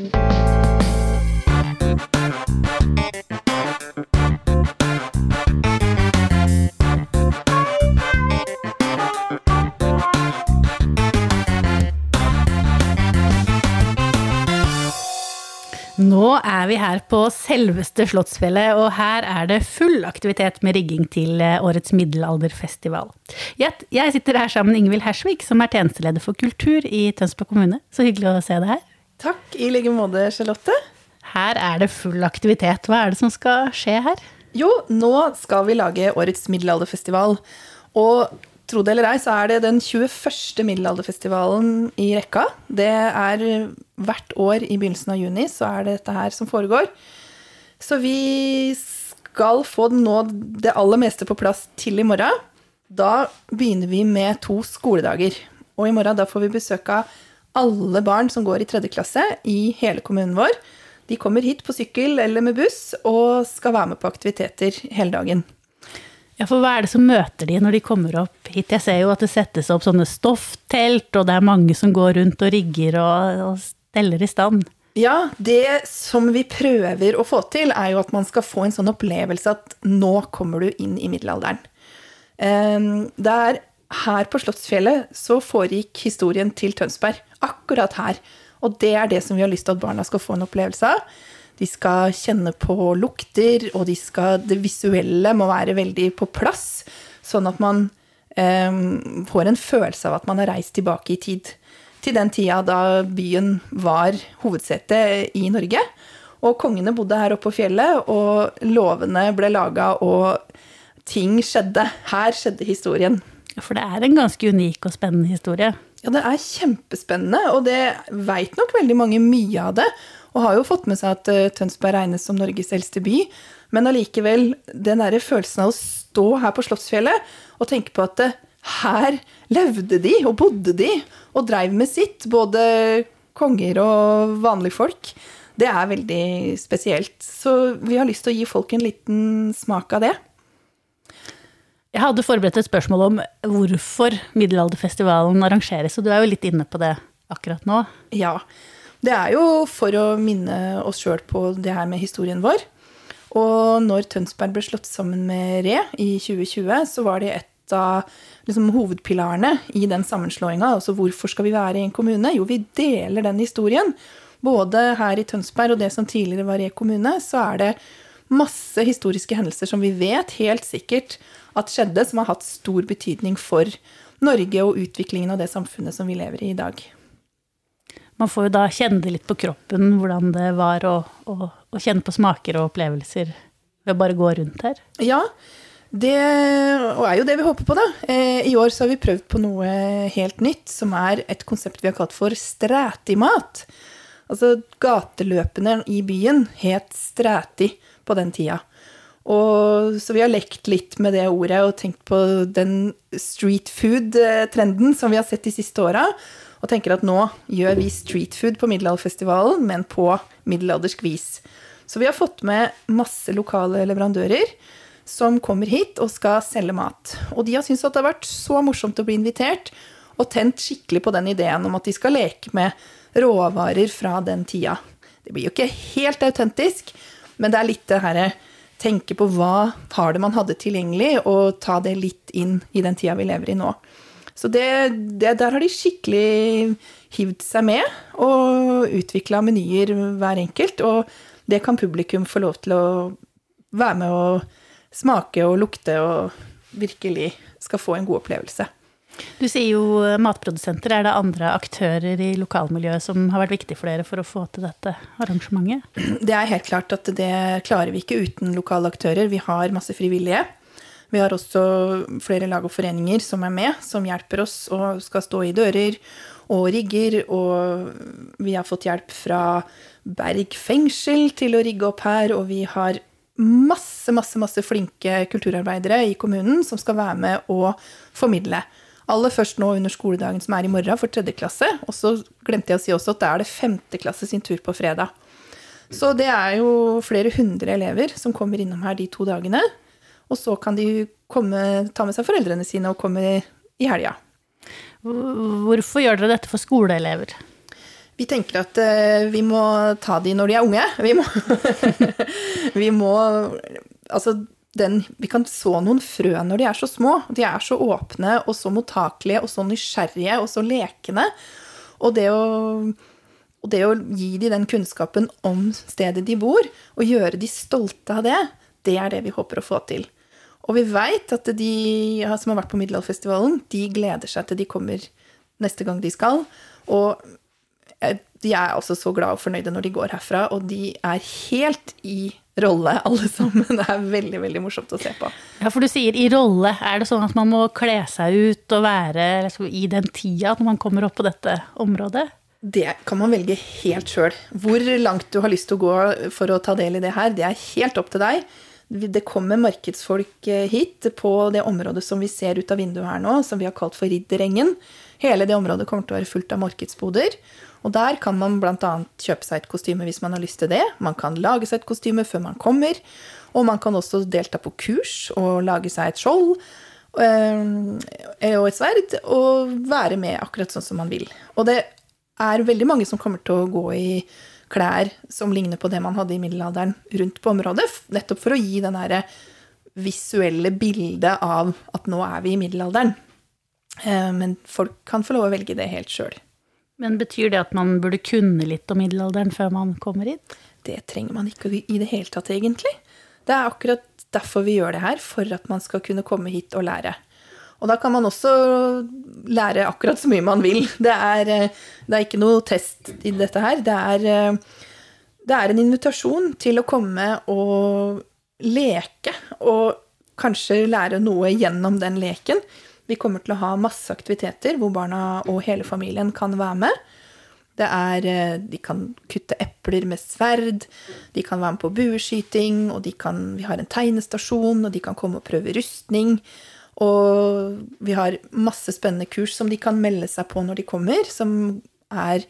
Nå er vi her på selveste Slottsfjellet, og her er det full aktivitet med rigging til eh, årets middelalderfestival. Jeg sitter her sammen med Ingvild Hersvik, som er tjenesteleder for kultur i Tønsberg kommune. Så hyggelig å se deg her. Takk, i like måte, Charlotte. Her er det full aktivitet. Hva er det som skal skje her? Jo, nå skal vi lage årets middelalderfestival. Og tro det eller ei, så er det den 21. middelalderfestivalen i rekka. Det er hvert år i begynnelsen av juni, så er det dette her som foregår. Så vi skal få nå det aller meste på plass til i morgen. Da begynner vi med to skoledager. Og i morgen da får vi besøk av alle barn som går i tredje klasse i hele kommunen vår. De kommer hit på sykkel eller med buss og skal være med på aktiviteter hele dagen. Ja, for hva er det som møter de når de kommer opp hit? Jeg ser jo at det settes opp sånne stofftelt, og det er mange som går rundt og rigger og, og steller i stand. Ja, det som vi prøver å få til, er jo at man skal få en sånn opplevelse at nå kommer du inn i middelalderen. Ehm, det er her på Slottsfjellet så foregikk historien til Tønsberg. Akkurat her. Og det er det som vi har lyst til at barna skal få en opplevelse av. De skal kjenne på lukter, og de skal, det visuelle må være veldig på plass. Sånn at man eh, får en følelse av at man har reist tilbake i tid. Til den tida da byen var hovedsete i Norge. Og kongene bodde her oppe på fjellet, og lovene ble laga, og ting skjedde. Her skjedde historien. For det er en ganske unik og spennende historie. Ja, det er kjempespennende, og det veit nok veldig mange mye av det. Og har jo fått med seg at uh, Tønsberg regnes som Norges eldste by. Men allikevel, den derre følelsen av å stå her på Slottsfjellet og tenke på at uh, her levde de og bodde de og dreiv med sitt, både konger og vanlige folk, det er veldig spesielt. Så vi har lyst til å gi folk en liten smak av det. Jeg hadde forberedt et spørsmål om hvorfor middelalderfestivalen arrangeres, og du er jo litt inne på det akkurat nå. Ja. Det er jo for å minne oss sjøl på det her med historien vår. Og når Tønsberg ble slått sammen med Re i 2020, så var det et av liksom, hovedpilarene i den sammenslåinga. Altså hvorfor skal vi være i en kommune? Jo, vi deler den historien. Både her i Tønsberg og det som tidligere var Re kommune, så er det masse historiske hendelser som vi vet helt sikkert at skjedde, som har hatt stor betydning for Norge og utviklingen av det samfunnet som vi lever i i dag man får jo da kjenne det litt på kroppen, hvordan det var å, å, å kjenne på smaker og opplevelser ved å bare gå rundt her. Ja, det og er jo det vi håper på, da. Eh, I år så har vi prøvd på noe helt nytt, som er et konsept vi har kalt for strætimat. Altså gateløpene i byen het stræti på den tida. Og, så vi har lekt litt med det ordet og tenkt på den street food-trenden som vi har sett de siste åra og tenker at nå gjør vi street food på Middelalderfestivalen, men på middelaldersk vis. Så vi har fått med masse lokale leverandører som kommer hit og skal selge mat. Og de har syntes at det har vært så morsomt å bli invitert, og tent skikkelig på den ideen om at de skal leke med råvarer fra den tida. Det blir jo ikke helt autentisk, men det er litt det herre tenke på hva har det man hadde tilgjengelig, og ta det litt inn i den tida vi lever i nå. Så det, det, der har de skikkelig hivd seg med og utvikla menyer hver enkelt. Og det kan publikum få lov til å være med og smake og lukte og virkelig skal få en god opplevelse. Du sier jo matprodusenter. Er det andre aktører i lokalmiljøet som har vært viktig for dere for å få til dette arrangementet? Det er helt klart at det klarer vi ikke uten lokale aktører. Vi har masse frivillige. Vi har også flere lag og foreninger som er med, som hjelper oss og skal stå i dører og rigger. Og vi har fått hjelp fra Berg fengsel til å rigge opp her, og vi har masse, masse, masse flinke kulturarbeidere i kommunen som skal være med og formidle. Aller først nå under skoledagen som er i morgen for tredje klasse. Og så glemte jeg å si også at det er det femte klasse sin tur på fredag. Så det er jo flere hundre elever som kommer innom her de to dagene. Og så kan de komme, ta med seg foreldrene sine og komme i helga. Hvorfor gjør dere dette for skoleelever? Vi tenker at uh, vi må ta de når de er unge. Vi må, vi må Altså, den, vi kan så noen frø når de er så små. De er så åpne og så mottakelige og så nysgjerrige og så lekne. Og det å, og det å gi dem den kunnskapen om stedet de bor, og gjøre de stolte av det, det er det vi håper å få til. Og vi veit at de som har vært på Middelalderfestivalen, de gleder seg til de kommer neste gang de skal. Og de er også så glade og fornøyde når de går herfra, og de er helt i rolle, alle sammen. Det er veldig veldig morsomt å se på. Ja, For du sier i rolle. Er det sånn at man må kle seg ut og være liksom, i den tida når man kommer opp på dette området? Det kan man velge helt sjøl. Hvor langt du har lyst til å gå for å ta del i det her, det er helt opp til deg. Det kommer markedsfolk eh, hit på det området som vi ser ut av vinduet her nå, som vi har kalt for Ridderengen. Hele det området kommer til å være fullt av markedsboder. Og der kan man bl.a. kjøpe seg et kostyme hvis man har lyst til det. Man kan lage seg et kostyme før man kommer. Og man kan også delta på kurs og lage seg et skjold øh, og et sverd og være med akkurat sånn som man vil. Og det er veldig mange som kommer til å gå i klær som ligner på det man hadde i middelalderen rundt på området, nettopp for å gi den derre visuelle bildet av at nå er vi i middelalderen. Eh, men folk kan få lov å velge det helt sjøl. Men betyr det at man burde kunne litt om middelalderen før man kommer hit? Det trenger man ikke i det hele tatt, egentlig. Det er akkurat derfor vi gjør det her, for at man skal kunne komme hit og lære. Og da kan man også lære akkurat så mye man vil. Det er, eh, det er ikke noe test i dette her. Det er, eh, det er en invitasjon til å komme og leke, og kanskje lære noe gjennom den leken. Vi kommer til å ha masse aktiviteter hvor barna og hele familien kan være med. Det er, eh, de kan kutte epler med sverd, de kan være med på bueskyting, og kan, vi har en tegnestasjon, og de kan komme og prøve rustning. Og vi har masse spennende kurs som de kan melde seg på når de kommer, som er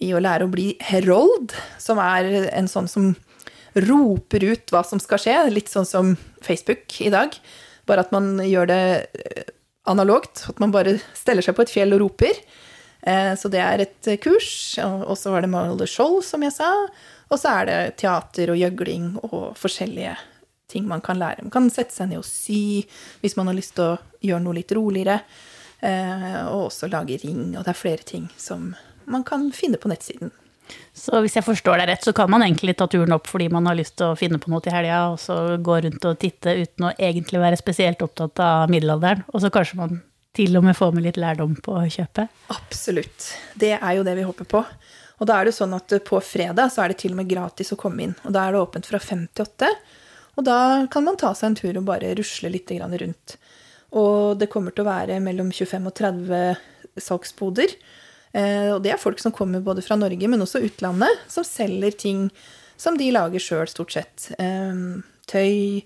i å lære å bli herold, som er en sånn som roper ut hva som skal skje, litt sånn som Facebook i dag. Bare at man gjør det analogt. At man bare steller seg på et fjell og roper. Eh, så det er et kurs. Og så var det Malde Skjold, som jeg sa. Og så er det teater og gjøgling og forskjellige ting man kan lære. Man kan sette seg ned og sy hvis man har lyst til å gjøre noe litt roligere. Eh, og også lage ring. Og det er flere ting som man kan finne på nettsiden. Så hvis jeg forstår deg rett, så kan man egentlig ta turen opp fordi man har lyst til å finne på noe til helga, og så gå rundt og titte uten å egentlig være spesielt opptatt av middelalderen. Og så kanskje man til og med får med litt lærdom på kjøpet? Absolutt. Det er jo det vi håper på. Og da er det sånn at på fredag så er det til og med gratis å komme inn. Og da er det åpent fra fem til åtte. Og da kan man ta seg en tur og bare rusle litt rundt. Og det kommer til å være mellom 25 og 30 salgsboder. Eh, og det er folk som kommer både fra Norge, men også utlandet, som selger ting som de lager sjøl, stort sett. Eh, tøy,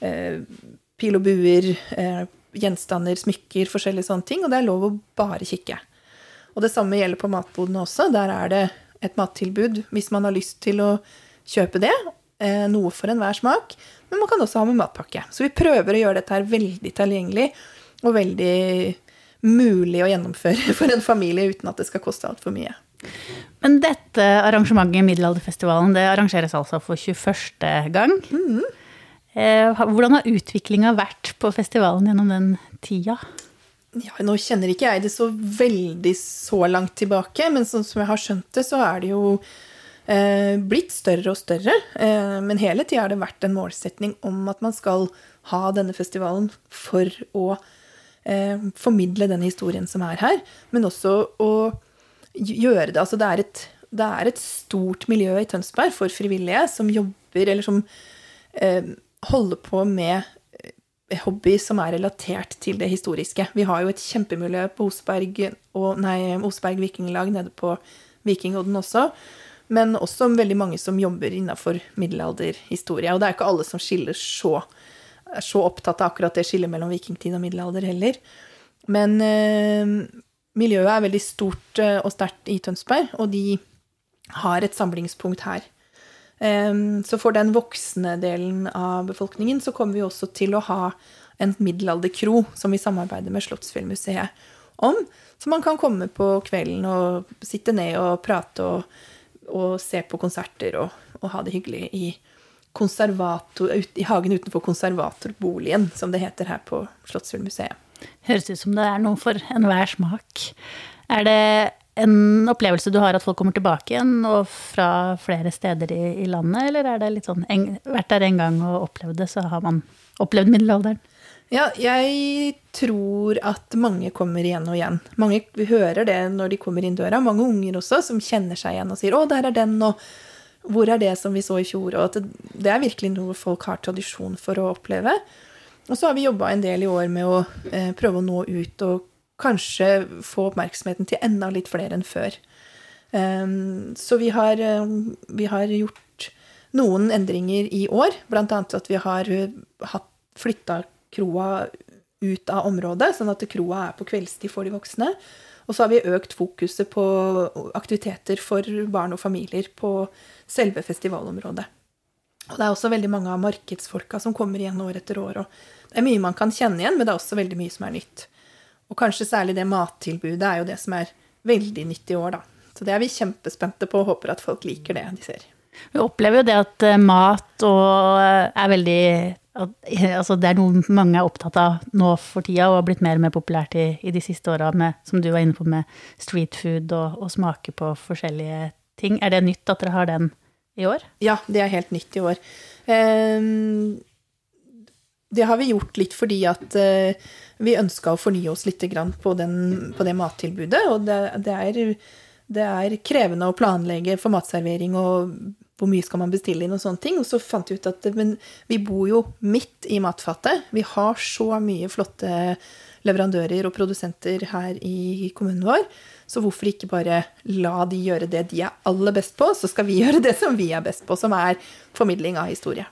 eh, pil og buer, gjenstander, smykker, forskjellige sånne ting. Og det er lov å bare kikke. Og det samme gjelder på matbodene også. Der er det et mattilbud hvis man har lyst til å kjøpe det. Noe for enhver smak. Men man kan også ha med matpakke. Så vi prøver å gjøre dette her veldig tilgjengelig og veldig mulig å gjennomføre for en familie uten at det skal koste altfor mye. Men dette arrangementet, Middelalderfestivalen, det arrangeres altså for 21. gang. Mm. Hvordan har utviklinga vært på festivalen gjennom den tida? Ja, nå kjenner ikke jeg det så veldig så langt tilbake, men sånn som jeg har skjønt det, så er det jo eh, blitt større og større. Eh, men hele tida har det vært en målsetning om at man skal ha denne festivalen for å eh, formidle den historien som er her, men også å gjøre det Altså det er et, det er et stort miljø i Tønsberg for frivillige som jobber, eller som eh, holder på med eh, hobby som er relatert til det historiske. Vi har jo et kjempemiljø på Osberg, og, nei, Oseberg vikinglag nede på Vikingodden også. Men også veldig mange som jobber innafor middelalderhistorie. Og det er ikke alle som skiller så er så opptatt av akkurat det skillet mellom vikingtid og middelalder heller. Men eh, miljøet er veldig stort eh, og sterkt i Tønsberg, og de har et samlingspunkt her. Eh, så for den voksne delen av befolkningen så kommer vi også til å ha en middelalderkro som vi samarbeider med Slottsfjellmuseet om. Så man kan komme på kvelden og sitte ned og prate og, og se på konserter og, og, ha det hyggelig i, i hagen utenfor konservatorboligen, som det heter her på Slottsfjellmuseet. Høres ut som det er noe for enhver smak. Er det en opplevelse du har at folk kommer tilbake igjen, og fra flere steder i, i landet, eller er det litt sånn en, vært der en gang og opplevd det, så har man opplevd middelalderen? Ja, jeg tror at mange kommer igjen og igjen. Mange hører det når de kommer inn døra. Mange unger også som kjenner seg igjen og sier 'Å, der er den', og 'Hvor er det som vi så i fjor?' Og at det, er virkelig noe folk har tradisjon for å oppleve. Og så har vi jobba en del i år med å eh, prøve å nå ut og kanskje få oppmerksomheten til enda litt flere enn før. Um, så vi har, um, vi har, gjort noen endringer i år, bl.a. at vi har uh, flytta kroa ut av området, sånn at kroa er på kveldstid for de voksne. Og så har vi økt fokuset på aktiviteter for barn og familier på selve festivalområdet. Og det er også veldig mange av markedsfolka som kommer igjen år etter år. og Det er mye man kan kjenne igjen, men det er også veldig mye som er nytt. Og kanskje særlig det mattilbudet er jo det som er veldig nytt i år, da. Så det er vi kjempespente på og håper at folk liker det de ser. Vi opplever jo det at eh, mat eh, er veldig Altså det er noe mange er opptatt av nå for tida, og har blitt mer og mer populært i, i de siste åra, som du var inne på med street food og, og smake på forskjellige ting. Er det nytt at dere har den i år? Ja, det er helt nytt i år. Um, det har vi gjort litt fordi at uh, vi ønska å fornye oss litt på, den, på, det mattilbudet. Og det, er, det, er, krevende å planlegge for matservering og hvor mye skal man bestille inn og sånne ting. Og så fant vi ut at men vi bor jo midt i matfatet. Vi har så mye flotte leverandører og produsenter her i kommunen vår. Så hvorfor ikke bare la de gjøre det de er aller best på, så skal vi gjøre det som vi er best på, som er formidling av historie.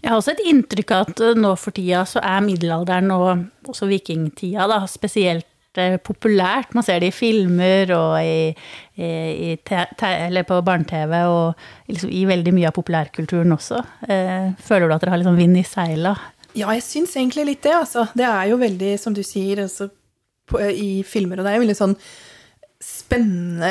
Jeg har også et inntrykk av at nå for tida så er middelalderen og også vikingtida da, spesielt eh, populært. Man ser det i filmer og i, i, i på barne-TV og liksom i veldig mye av populærkulturen også. Eh, føler du at dere har liksom vind i seila? Ja, jeg syns egentlig litt det. Altså. Det er jo veldig, som du sier, altså, på, i filmer, og det er jo veldig sånn spennende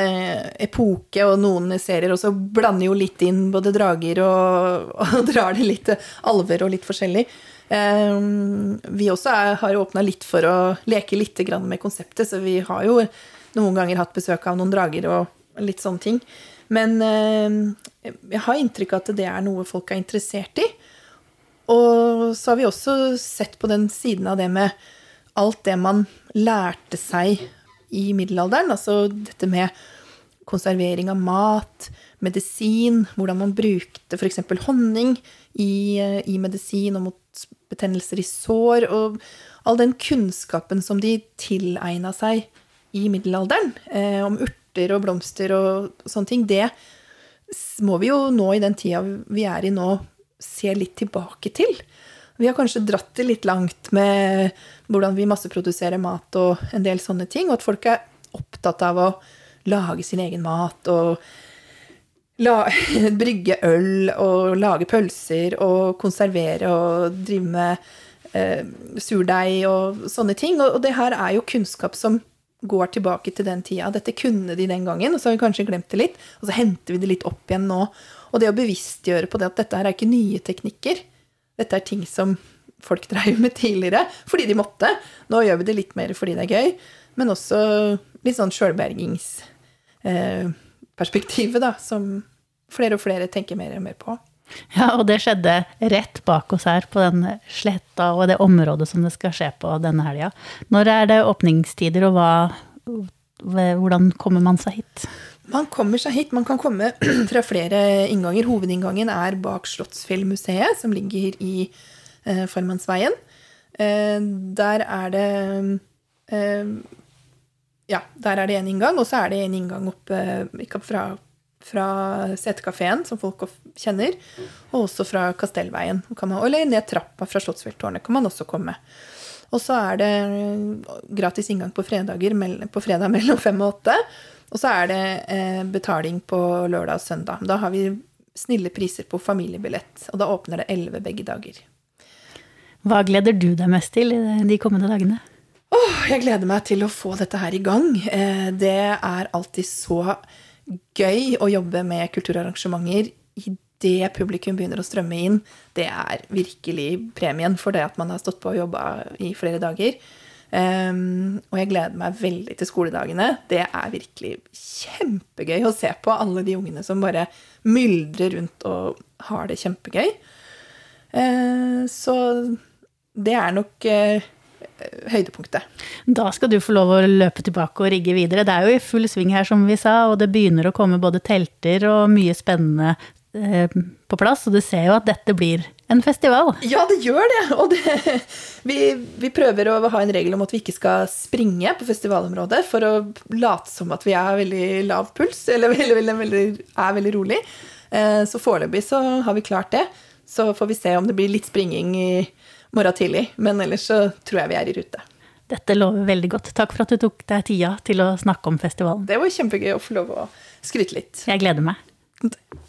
epoke og noen serier, og så blander jo litt inn både drager og, og drar det litt alver og litt forskjellig. Um, vi også er, har åpna litt for å leke litt med konseptet, så vi har jo noen ganger hatt besøk av noen drager og litt sånne ting. Men uh, jeg har inntrykk av at det er noe folk er interessert i. Og så har vi også sett på den siden av det med alt det man lærte seg i middelalderen. Altså dette med konservering av mat, medisin, hvordan man brukte f.eks. honning i, eh, i, medisin og mot betennelser i sår, og all den kunnskapen som de tilegna seg i middelalderen eh, om urter og blomster og sånne ting, det må vi jo nå i den tida vi er i nå, se litt tilbake til. Vi har kanskje dratt det litt langt med hvordan vi masseproduserer mat og en del sånne ting, og at folk er opptatt av å lage sin egen mat og la, brygge øl og lage pølser og konservere og drive med eh, surdeig og sånne ting. Og, og det her er jo kunnskap som går tilbake til den tida. Dette kunne de den gangen, og så har vi kanskje glemt det litt. Og så henter vi det litt opp igjen nå. Og det å bevisstgjøre på det at dette her er ikke nye teknikker. Dette er ting som folk dreiv med tidligere fordi de måtte. Nå gjør vi det litt mer fordi det er gøy, men også litt sånn sjølbergingsperspektivet, da, som flere og flere tenker mer og mer på. Ja, og det skjedde rett bak oss her på den sletta og det området som det skal skje på denne helga. Når er det åpningstider, og hva, hvordan kommer man seg hit? Man kommer seg hit. Man kan komme fra flere innganger. Hovedinngangen er bak Slottsfjellmuseet, som ligger i eh, Farmannsveien. Eh, der er det eh, Ja, der er det en inngang, og så er det en inngang opp eh, fra, fra Setekafeen, som folk kjenner, og også fra Kastellveien. eller ned trappa fra Slottsfjelltårnet kan man også komme. Og så er det gratis inngang på, fredager, på fredag mellom fem og åtte. Og så er det eh, betaling på lørdag og søndag. Da har vi snille priser på familiebillett, og da åpner det elleve begge dager. Hva gleder du deg mest til de kommende dagene? Åh, jeg gleder meg til å få dette her i gang. Eh, Det er alltid så gøy å jobbe med kulturarrangementer idet publikum begynner å strømme inn. Det er virkelig premien for det at man har stått på og jobba i flere dager. Um, og jeg gleder meg veldig til skoledagene. Det er virkelig kjempegøy å se på alle de ungene som bare myldrer rundt og har det kjempegøy. Uh, så det er nok uh, høydepunktet. Da skal du få lov å løpe tilbake og rigge videre. Det er jo i full sving her, som vi sa, og det begynner å komme både telter og mye spennende på plass. Og du ser jo at dette blir en festival. Ja, det gjør det. Og det, vi, vi prøver å ha en regel om at vi ikke skal springe på festivalområdet for å late som at vi er veldig lav puls, eller veldig, veldig, veldig, er veldig rolig. Eh, Så foreløpig så har vi klart det. Så får vi se om det blir litt springing i morgen tidlig. Men ellers så tror jeg vi er i rute. Dette lover veldig godt. Takk for at du tok deg tida til å snakke om festivalen. Det var kjempegøy å få lov å skryte litt. Jeg gleder meg.